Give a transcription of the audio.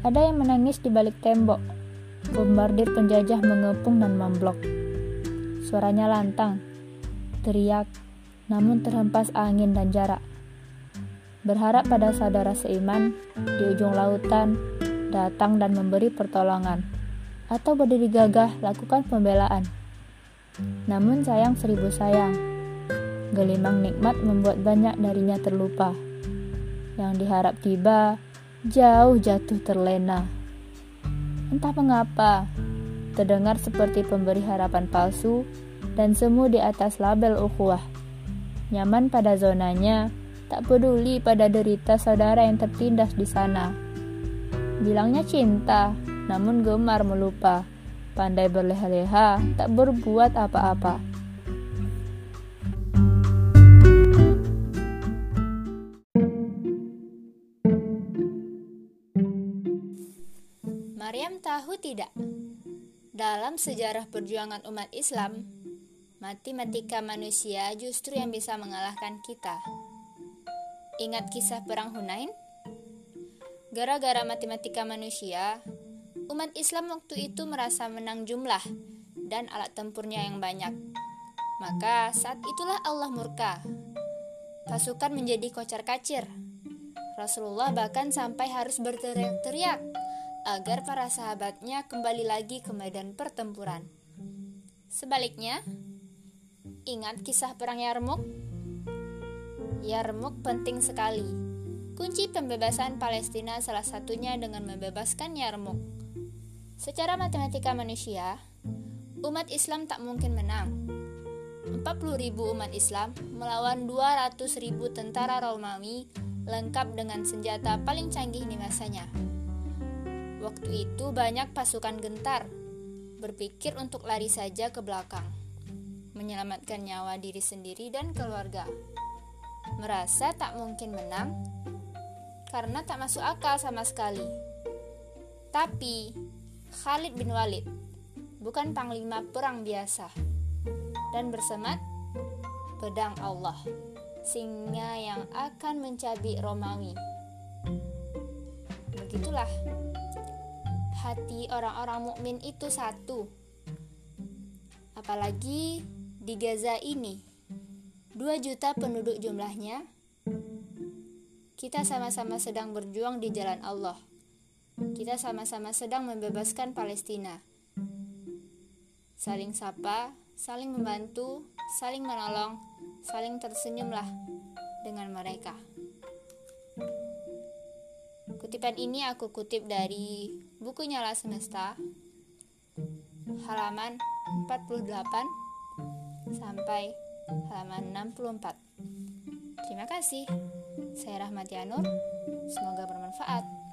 Ada yang menangis di balik tembok. Bombardir penjajah mengepung dan memblok. Suaranya lantang, teriak, namun terhempas angin dan jarak. Berharap pada saudara seiman di ujung lautan datang dan memberi pertolongan, atau berdiri gagah lakukan pembelaan. Namun sayang seribu sayang, gelimang nikmat membuat banyak darinya terlupa. Yang diharap tiba, jauh jatuh terlena. Entah mengapa, terdengar seperti pemberi harapan palsu dan semu di atas label ukhuwah. Nyaman pada zonanya, tak peduli pada derita saudara yang tertindas di sana. Bilangnya cinta, namun gemar melupa. Pandai berleha-leha, tak berbuat apa-apa. Maryam tahu tidak? Dalam sejarah perjuangan umat Islam, matematika manusia justru yang bisa mengalahkan kita. Ingat kisah perang Hunain? Gara-gara matematika manusia, umat Islam waktu itu merasa menang jumlah dan alat tempurnya yang banyak. Maka saat itulah Allah murka. Pasukan menjadi kocar-kacir. Rasulullah bahkan sampai harus berteriak-teriak agar para sahabatnya kembali lagi ke medan pertempuran. Sebaliknya, ingat kisah perang Yarmuk? Yarmuk penting sekali. Kunci pembebasan Palestina salah satunya dengan membebaskan Yarmuk. Secara matematika manusia, umat Islam tak mungkin menang. 40 ribu umat Islam melawan 200 ribu tentara Romawi lengkap dengan senjata paling canggih di masanya. Waktu itu banyak pasukan gentar, berpikir untuk lari saja ke belakang, menyelamatkan nyawa diri sendiri dan keluarga. Merasa tak mungkin menang karena tak masuk akal sama sekali. Tapi Khalid bin Walid bukan panglima perang biasa dan bersemat pedang Allah, singa yang akan mencabik Romawi. Begitulah hati orang-orang mukmin itu satu. Apalagi di Gaza ini, 2 juta penduduk jumlahnya, kita sama-sama sedang berjuang di jalan Allah. Kita sama-sama sedang membebaskan Palestina. Saling sapa, saling membantu, saling menolong, saling tersenyumlah dengan mereka. Kutipan ini aku kutip dari buku Nyala Semesta halaman 48 sampai halaman 64. Terima kasih. Saya Rahmatianur. Semoga bermanfaat.